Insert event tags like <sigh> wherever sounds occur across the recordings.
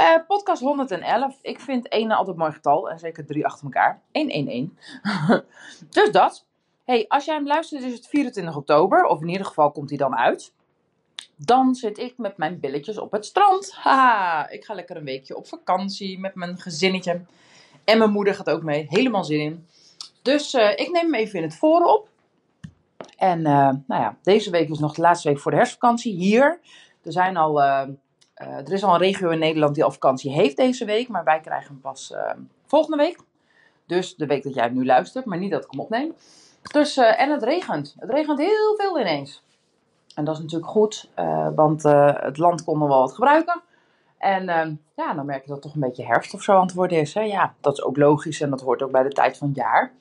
Eh, podcast 111. Ik vind 1 altijd mooi getal. En zeker drie achter elkaar. 111. <laughs> dus dat. Hey, als jij hem luistert is het 24 oktober. Of in ieder geval komt hij dan uit. Dan zit ik met mijn billetjes op het strand. Haha, ik ga lekker een weekje op vakantie met mijn gezinnetje. En mijn moeder gaat ook mee. Helemaal zin in. Dus uh, ik neem hem even in het voren op. En uh, nou ja, deze week is nog de laatste week voor de herfstvakantie hier. Er zijn al er is al een regio in Nederland die al vakantie heeft deze week, maar wij krijgen hem pas uh, volgende week. Dus de week dat jij nu luistert, maar niet dat ik hem opneem. Dus, uh, en het regent. Het regent heel veel ineens. En dat is natuurlijk goed, want het land kon nog wel wat gebruiken. En ja, dan merk je dat het toch een beetje herfst of zo aan het worden is. Hè? Ja, dat is ook logisch en dat hoort ook bij de tijd van het jaar.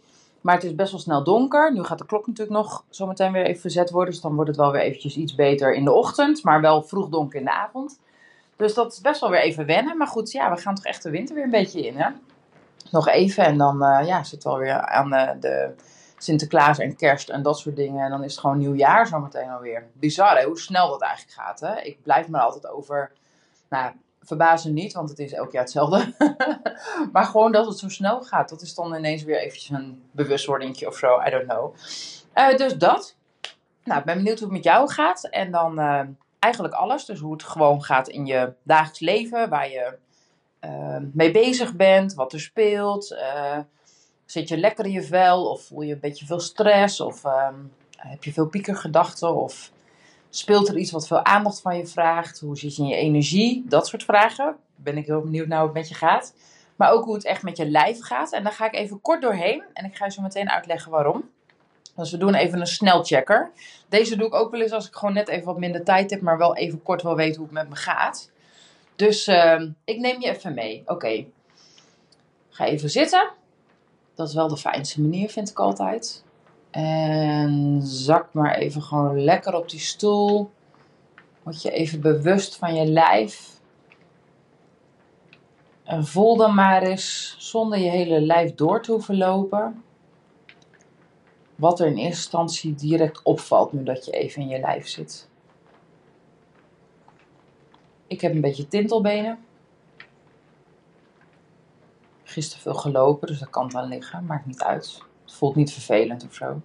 Maar het is best wel snel donker. Nu gaat de klok natuurlijk nog zometeen weer even verzet worden. Dus dan wordt het wel weer eventjes iets beter in de ochtend. Maar wel vroeg donker in de avond. Dus dat is best wel weer even wennen. Maar goed, ja, we gaan toch echt de winter weer een beetje in, hè? Nog even en dan uh, ja, zitten we alweer aan uh, de Sinterklaas en kerst en dat soort dingen. En dan is het gewoon nieuwjaar zometeen alweer. Bizar, hè? Hoe snel dat eigenlijk gaat, hè? Ik blijf me altijd over... Nou, verbazen niet, want het is elk jaar hetzelfde. <laughs> maar gewoon dat het zo snel gaat. Dat is dan ineens weer eventjes een bewustwordingje of zo. I don't know. Uh, dus dat. Nou, ik ben benieuwd hoe het met jou gaat. En dan eigenlijk alles. Dus hoe het gewoon gaat in je dagelijks leven, waar je uh, mee bezig bent, wat er speelt. Uh, zit je lekker in je vel of voel je een beetje veel stress of uh, heb je veel piekergedachten of speelt er iets wat veel aandacht van je vraagt? Hoe zit je in je energie? Dat soort vragen. Ben ik heel benieuwd naar hoe het met je gaat. Maar ook hoe het echt met je lijf gaat. En daar ga ik even kort doorheen en ik ga je zo meteen uitleggen waarom. Dus we doen even een snelchecker. Deze doe ik ook wel eens als ik gewoon net even wat minder tijd heb, maar wel even kort wil weten hoe het met me gaat. Dus uh, ik neem je even mee. Oké. Ga even zitten. Dat is wel de fijnste manier, vind ik altijd. En zak maar even gewoon lekker op die stoel. Word je even bewust van je lijf. En voel dan maar eens, zonder je hele lijf door te hoeven lopen, wat er in eerste instantie direct opvalt nu dat je even in je lijf zit. Ik heb een beetje tintelbenen. Gisteren veel gelopen, dus dat kan aan liggen. Maakt niet uit. Het voelt niet vervelend of zo.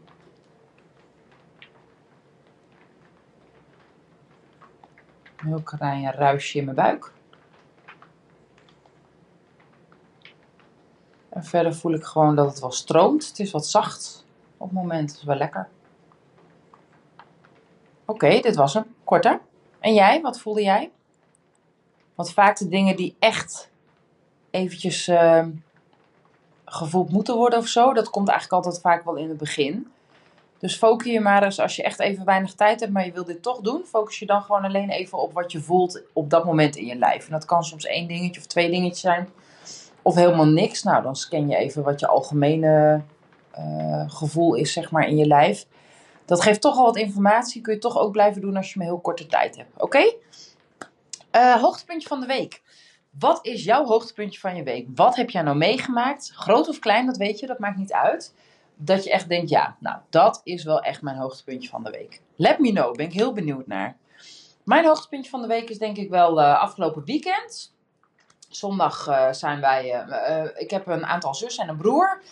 Een heel klein ruisje in mijn buik. En verder voel ik gewoon dat het wel stroomt. Het is wat zacht op het moment. Dat is wel lekker. Oké, dit was hem. Korter. En jij, wat voelde jij? Want vaak de dingen die echt eventjes uh, gevoeld moeten worden of zo, dat komt eigenlijk altijd vaak wel in het begin. Dus focus je maar eens, als je echt even weinig tijd hebt, maar je wil dit toch doen, focus je dan gewoon alleen even op wat je voelt op dat moment in je lijf. En dat kan soms één dingetje of twee dingetjes zijn, of helemaal niks. Nou, dan scan je even wat je algemene gevoel is, zeg maar, in je lijf. Dat geeft toch al wat informatie. Kun je toch ook blijven doen als je maar heel korte tijd hebt. Oké? Uh, hoogtepuntje van de week. Wat is jouw hoogtepuntje van je week? Wat heb jij nou meegemaakt? Groot of klein, dat weet je, dat maakt niet uit. Dat je echt denkt, ja, nou, dat is wel echt mijn hoogtepuntje van de week. Let me know, ben ik heel benieuwd naar. Mijn hoogtepuntje van de week is denk ik wel uh, afgelopen weekend. Zondag zijn wij, ik heb een aantal zussen en een broer.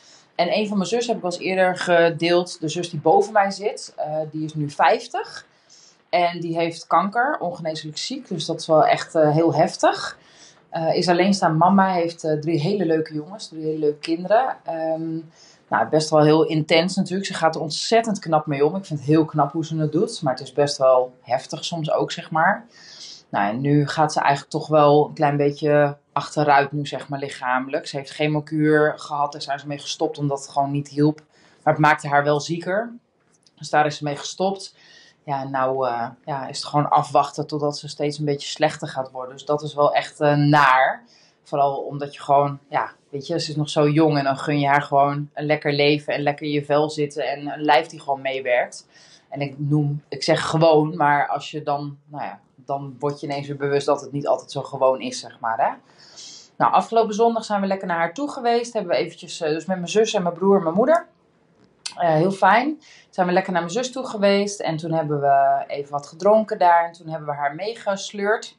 En een van mijn zussen heb ik al eens eerder gedeeld. De zus die boven mij zit, uh, die is nu 50. En die heeft kanker, ongeneeslijk ziek. Dus dat is wel echt uh, heel heftig. Uh, is alleenstaand mama, heeft drie hele leuke jongens, drie hele leuke kinderen. Um, nou, best wel heel intens natuurlijk. Ze gaat er ontzettend knap mee om. Ik vind het heel knap hoe ze het doet. Maar het is best wel heftig soms ook, zeg maar. Nou, nu gaat ze eigenlijk toch wel een klein beetje achteruit nu, zeg maar, lichamelijk. Ze heeft chemokuur gehad, daar zijn ze mee gestopt omdat het gewoon niet hielp. Maar het maakte haar wel zieker. Dus daar is ze mee gestopt. Ja, nou uh, ja, is het gewoon afwachten totdat ze steeds een beetje slechter gaat worden. Dus dat is wel echt uh, naar. Vooral omdat je gewoon, ja, weet je, ze is nog zo jong en dan gun je haar gewoon een lekker leven en lekker in je vel zitten en een lijf die gewoon meewerkt. En ik noem, ik zeg gewoon, maar als je dan, nou ja, dan word je ineens weer bewust dat het niet altijd zo gewoon is, zeg maar. Hè? Nou, afgelopen zondag zijn we lekker naar haar toe geweest. Hebben we eventjes, eh, dus met mijn zus en mijn broer en mijn moeder. Uh, heel fijn. Zijn we lekker naar mijn zus toe geweest. En toen hebben we even wat gedronken daar. En toen hebben we haar meegesleurd.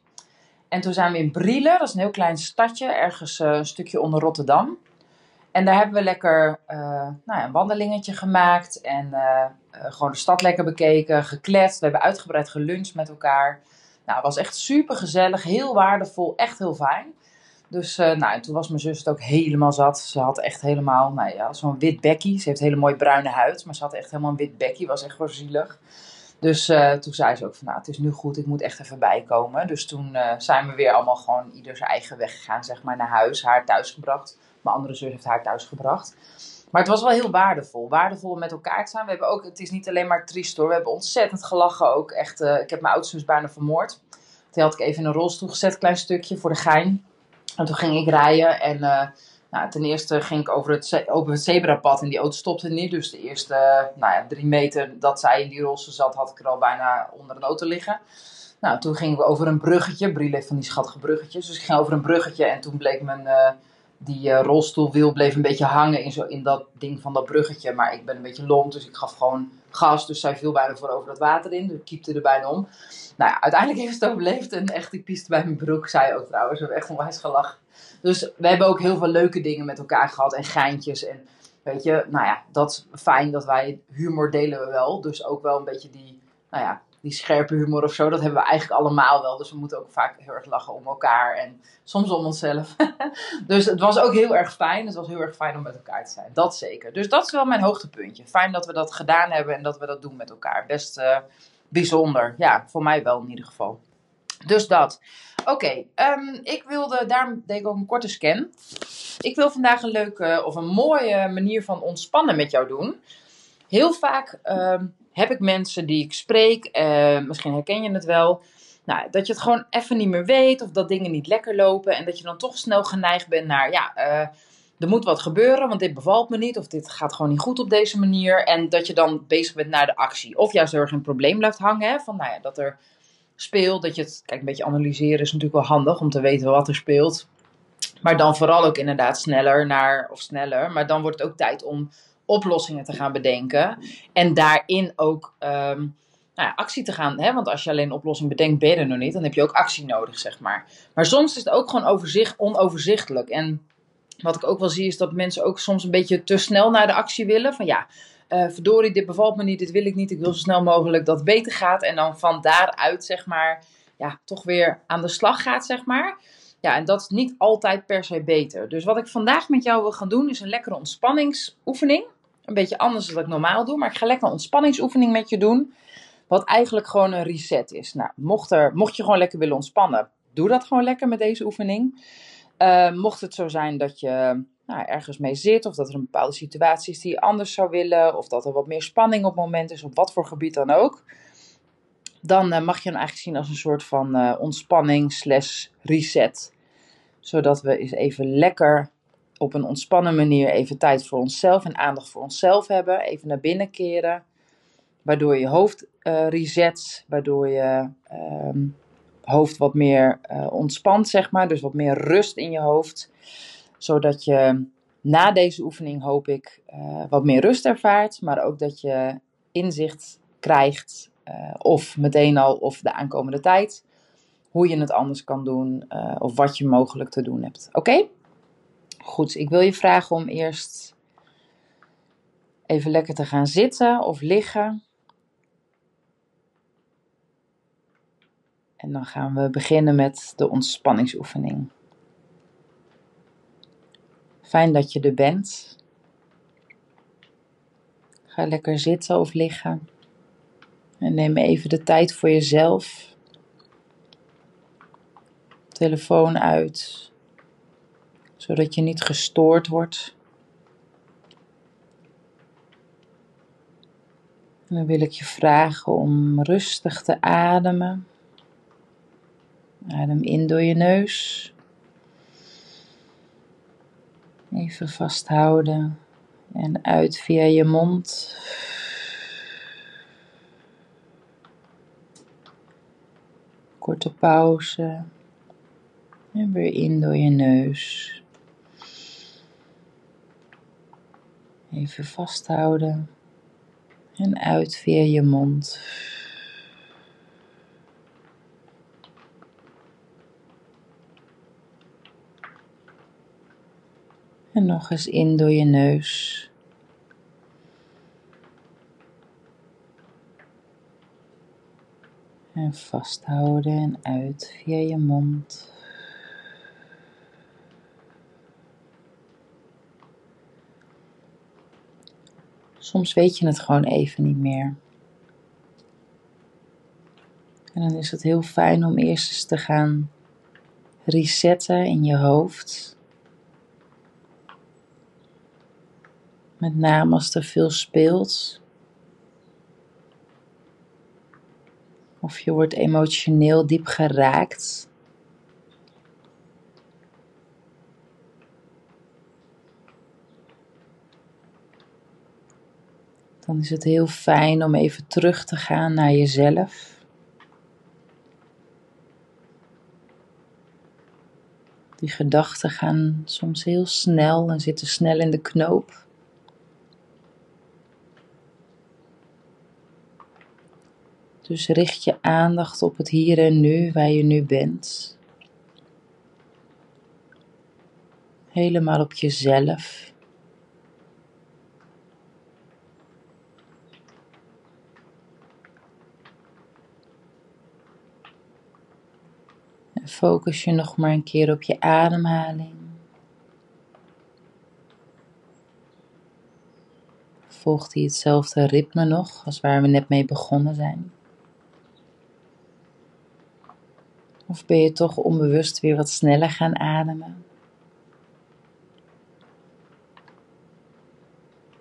En toen zijn we in Brielen. Dat is een heel klein stadje. Ergens uh, een stukje onder Rotterdam. En daar hebben we lekker nou ja, een wandelingetje gemaakt. En gewoon de stad lekker bekeken. Gekletst. We hebben uitgebreid geluncht met elkaar. Nou, het was echt super gezellig. Heel waardevol. Echt heel fijn. Dus uh, nou, toen was mijn zus het ook helemaal zat. Ze had echt helemaal, nou ja, zo'n wit bekkie. Ze heeft hele mooie bruine huid, maar ze had echt helemaal een wit bekkie. Was echt gewoon zielig. Dus uh, toen zei ze ook van, nou, het is nu goed, ik moet echt even bijkomen. Dus toen uh, zijn we weer allemaal gewoon ieder zijn eigen weg gegaan, zeg maar, naar huis. Haar thuis gebracht. Mijn andere zus heeft haar thuis gebracht. Maar het was wel heel waardevol. Waardevol om met elkaar te zijn. We hebben ook, het is niet alleen maar triest hoor. We hebben ontzettend gelachen ook. Echt, ik heb mijn oudste bijna vermoord. Die had ik even in een rolstoel gezet, klein stukje, voor de gein. En toen ging ik rijden en uh, nou, ten eerste ging ik over het, over het zebrapad en die auto stopte niet. Dus de eerste nou ja, drie meter dat zij in die rolstoel zat, had ik er al bijna onder een auto liggen. Nou, toen gingen we over een bruggetje. Brie van die schattige bruggetjes. Dus ik ging over een bruggetje en toen bleek mijn, die uh, rolstoelwiel bleef een beetje hangen in, zo, in dat ding van dat bruggetje. Maar ik ben een beetje lomp, dus ik gaf gewoon gas. Dus zij viel bijna voor over dat water in. Dus ik kiepte er bijna om. Nou ja, uiteindelijk heeft het overleefd. En echt, die pieste bij mijn broek, zei ook trouwens. We hebben echt onwijs gelachen. Dus we hebben ook heel veel leuke dingen met elkaar gehad. En geintjes. En weet je, nou ja, dat is fijn dat wij humor delen we wel. Dus ook wel een beetje die, nou ja, die scherpe humor of zo. Dat hebben we eigenlijk allemaal wel. Dus we moeten ook vaak heel erg lachen om elkaar. En soms om onszelf. <laughs> dus het was ook heel erg fijn. Het was heel erg fijn om met elkaar te zijn. Dat zeker. Dus dat is wel mijn hoogtepuntje. Fijn dat we dat gedaan hebben en dat we dat doen met elkaar. Best... Uh, bijzonder. Ja, voor mij wel in ieder geval. Dus dat. Oké, um, ik wilde, daarom deed ik ook een korte scan. Ik wil vandaag een leuke of een mooie manier van ontspannen met jou doen. Heel vaak um, heb ik mensen die ik spreek, uh, misschien herken je het wel. Nou, dat je het gewoon even niet meer weet of dat dingen niet lekker lopen. En dat je dan toch snel geneigd bent naar, ja, uh, er moet wat gebeuren, want dit bevalt me niet. Of dit gaat gewoon niet goed op deze manier. En dat je dan bezig bent naar de actie. Of juist er een probleem blijft hangen. Van nou ja, dat er speelt. Dat je het, kijk, een beetje analyseren is natuurlijk wel handig om te weten wat er speelt. Maar dan vooral ook inderdaad sneller naar, of sneller. Maar dan wordt het ook tijd om oplossingen te gaan bedenken. En daarin ook um, nou ja, actie te gaan. Hè? Want als je alleen een oplossing bedenkt, ben je er nog niet. Dan heb je ook actie nodig, zeg maar. Maar soms is het ook gewoon overzicht, onoverzichtelijk. En wat ik ook wel zie is dat mensen ook soms een beetje te snel naar de actie willen. Van ja, uh, verdorie, dit bevalt me niet, dit wil ik niet. Ik wil zo snel mogelijk dat het beter gaat. En dan van daaruit, zeg maar, ja, toch weer aan de slag gaat, zeg maar. Ja, en dat is niet altijd per se beter. Dus wat ik vandaag met jou wil gaan doen, is een lekkere ontspanningsoefening. Een beetje anders dan ik normaal doe, maar ik ga lekker een ontspanningsoefening met je doen. Wat eigenlijk gewoon een reset is. Nou, mocht, er, mocht je gewoon lekker willen ontspannen, doe dat gewoon lekker met deze oefening. Uh, mocht het zo zijn dat je nou, ergens mee zit, of dat er een bepaalde situatie is die je anders zou willen, of dat er wat meer spanning op het moment is, op wat voor gebied dan ook, dan uh, mag je hem eigenlijk zien als een soort van uh, ontspanning slash reset. Zodat we eens even lekker op een ontspannen manier even tijd voor onszelf en aandacht voor onszelf hebben. Even naar binnen keren. Waardoor je hoofd uh, reset, waardoor je ehm, hoofd wat meer uh, ontspant, zeg maar. Dus wat meer rust in je hoofd. Zodat je na deze oefening, hoop ik, uh, wat meer rust ervaart. Maar ook dat je inzicht krijgt, of meteen al, of de aankomende tijd. Hoe je het anders kan doen, of wat je mogelijk te doen hebt. Oké? Goed, ik wil je vragen om eerst even lekker te gaan zitten of liggen. En dan gaan we beginnen met de ontspanningsoefening. Fijn dat je er bent. Ga lekker zitten of liggen. En neem even de tijd voor jezelf. Telefoon uit, zodat je niet gestoord wordt. En dan wil ik je vragen om rustig te ademen. Adem in door je neus. Even vasthouden en uit via je mond. Korte pauze. En weer in door je neus. Even vasthouden. En uit via je mond. En nog eens in door je neus. En vasthouden en uit via je mond. Soms weet je het gewoon even niet meer. En dan is het heel fijn om eerst eens te gaan resetten in je hoofd. Met name als er veel speelt. Of je wordt emotioneel diep geraakt. Dan is het heel fijn om even terug te gaan naar jezelf. Die gedachten gaan soms heel snel en zitten snel in de knoop. Dus richt je aandacht op het hier en nu, waar je nu bent. Helemaal op jezelf. Focus je nog maar een keer op je ademhaling. Volgt hij hetzelfde ritme nog als waar we net mee begonnen zijn? Of ben je toch onbewust weer wat sneller gaan ademen?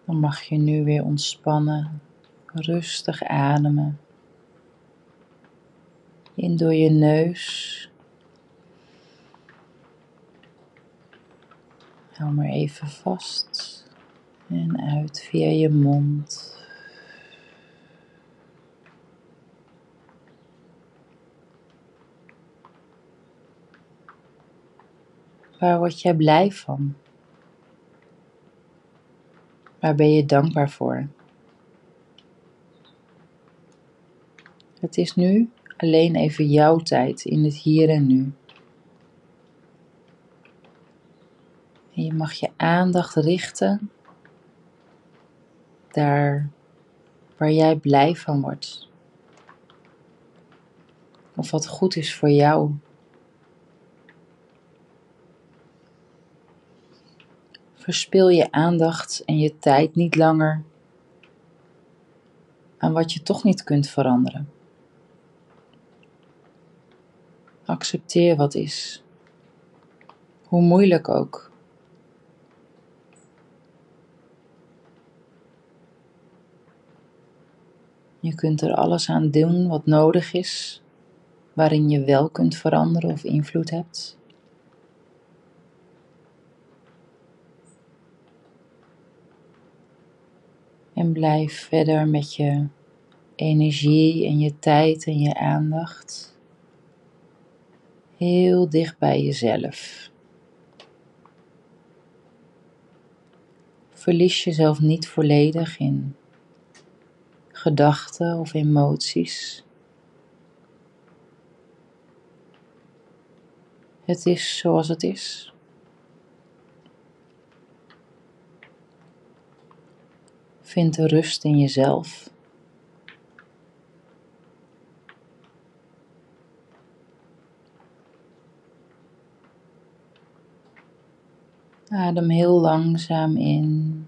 Dan mag je nu weer ontspannen, rustig ademen. In door je neus. Hou maar even vast. En uit via je mond. Waar word jij blij van? Waar ben je dankbaar voor? Het is nu alleen even jouw tijd in het hier en nu. En je mag je aandacht richten daar waar jij blij van wordt. Of wat goed is voor jou. Verspil je aandacht en je tijd niet langer aan wat je toch niet kunt veranderen. Accepteer wat is, hoe moeilijk ook. Je kunt er alles aan doen wat nodig is, waarin je wel kunt veranderen of invloed hebt. En blijf verder met je energie en je tijd en je aandacht heel dicht bij jezelf. Verlies jezelf niet volledig in gedachten of emoties. Het is zoals het is. Vind de rust in jezelf. Adem heel langzaam in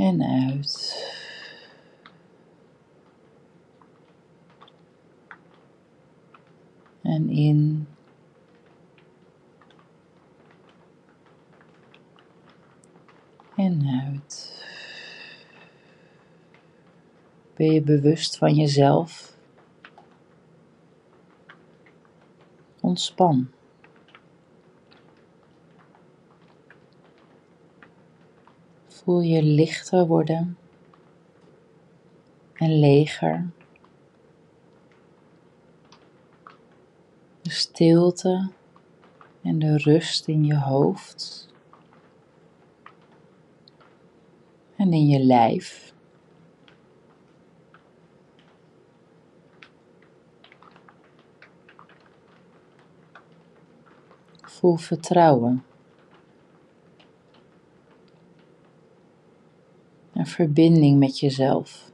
en uit. En in. En uit. Ben je bewust van jezelf? Ontspan. Voel je lichter worden en leger. De stilte en de rust in je hoofd en in je lijf. Voel vertrouwen. En verbinding met jezelf.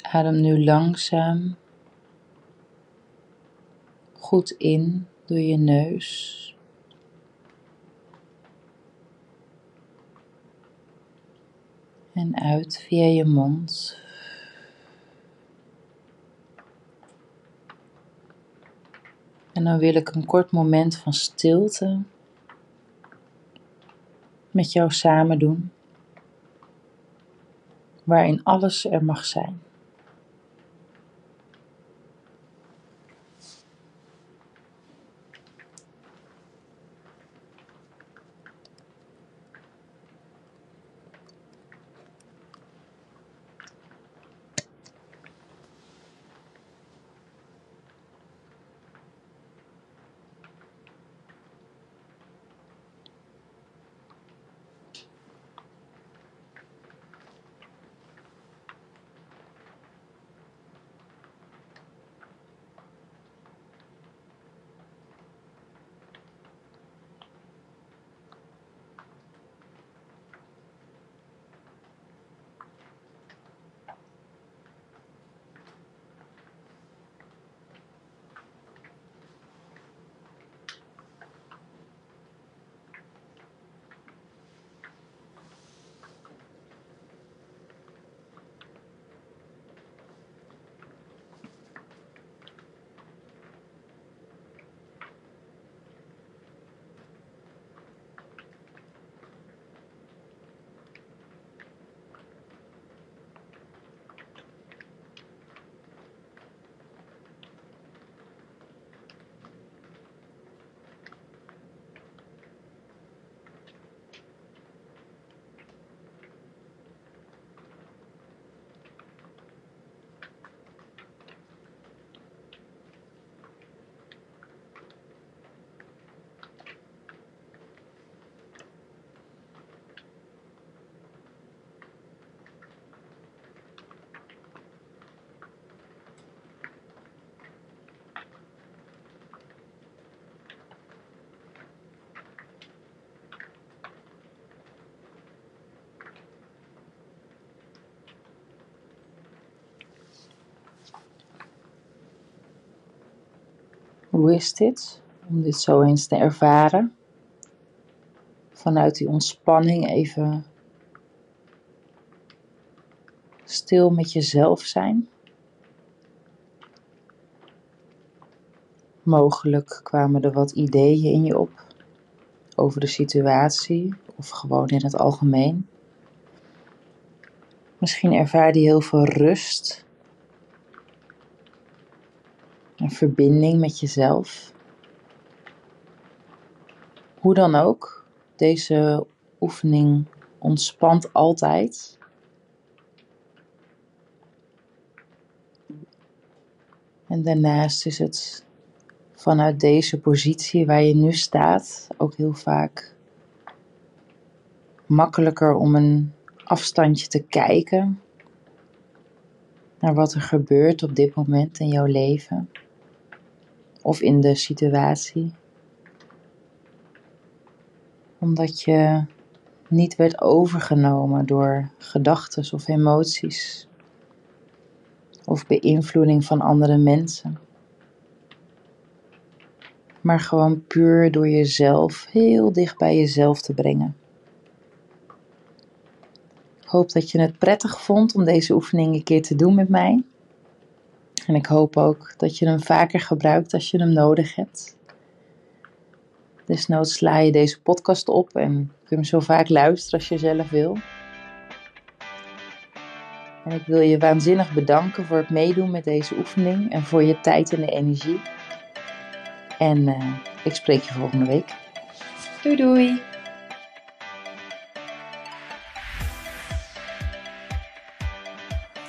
Adem nu langzaam goed in door je neus. En uit via je mond. En dan wil ik een kort moment van stilte met jou samen doen, waarin alles er mag zijn. Hoe is dit? Om dit zo eens te ervaren. Vanuit die ontspanning even stil met jezelf zijn. Mogelijk kwamen er wat ideeën in je op over de situatie of gewoon in het algemeen. Misschien ervaar je heel veel rust een verbinding met jezelf. Hoe dan ook, deze oefening ontspant altijd. En daarnaast is het vanuit deze positie waar je nu staat ook heel vaak makkelijker om een afstandje te kijken naar wat er gebeurt op dit moment in jouw leven of in de situatie. Omdat je niet werd overgenomen door gedachten of emoties of beïnvloeding van andere mensen. Maar gewoon puur door jezelf heel dicht bij jezelf te brengen. Ik hoop dat je het prettig vond om deze oefening een keer te doen met mij. En ik hoop ook dat je hem vaker gebruikt als je hem nodig hebt. Desnoods sla je deze podcast op en kun je hem zo vaak luisteren als je zelf wil. En ik wil je waanzinnig bedanken voor het meedoen met deze oefening en voor je tijd en de energie. En uh, ik spreek je volgende week. Doei doei!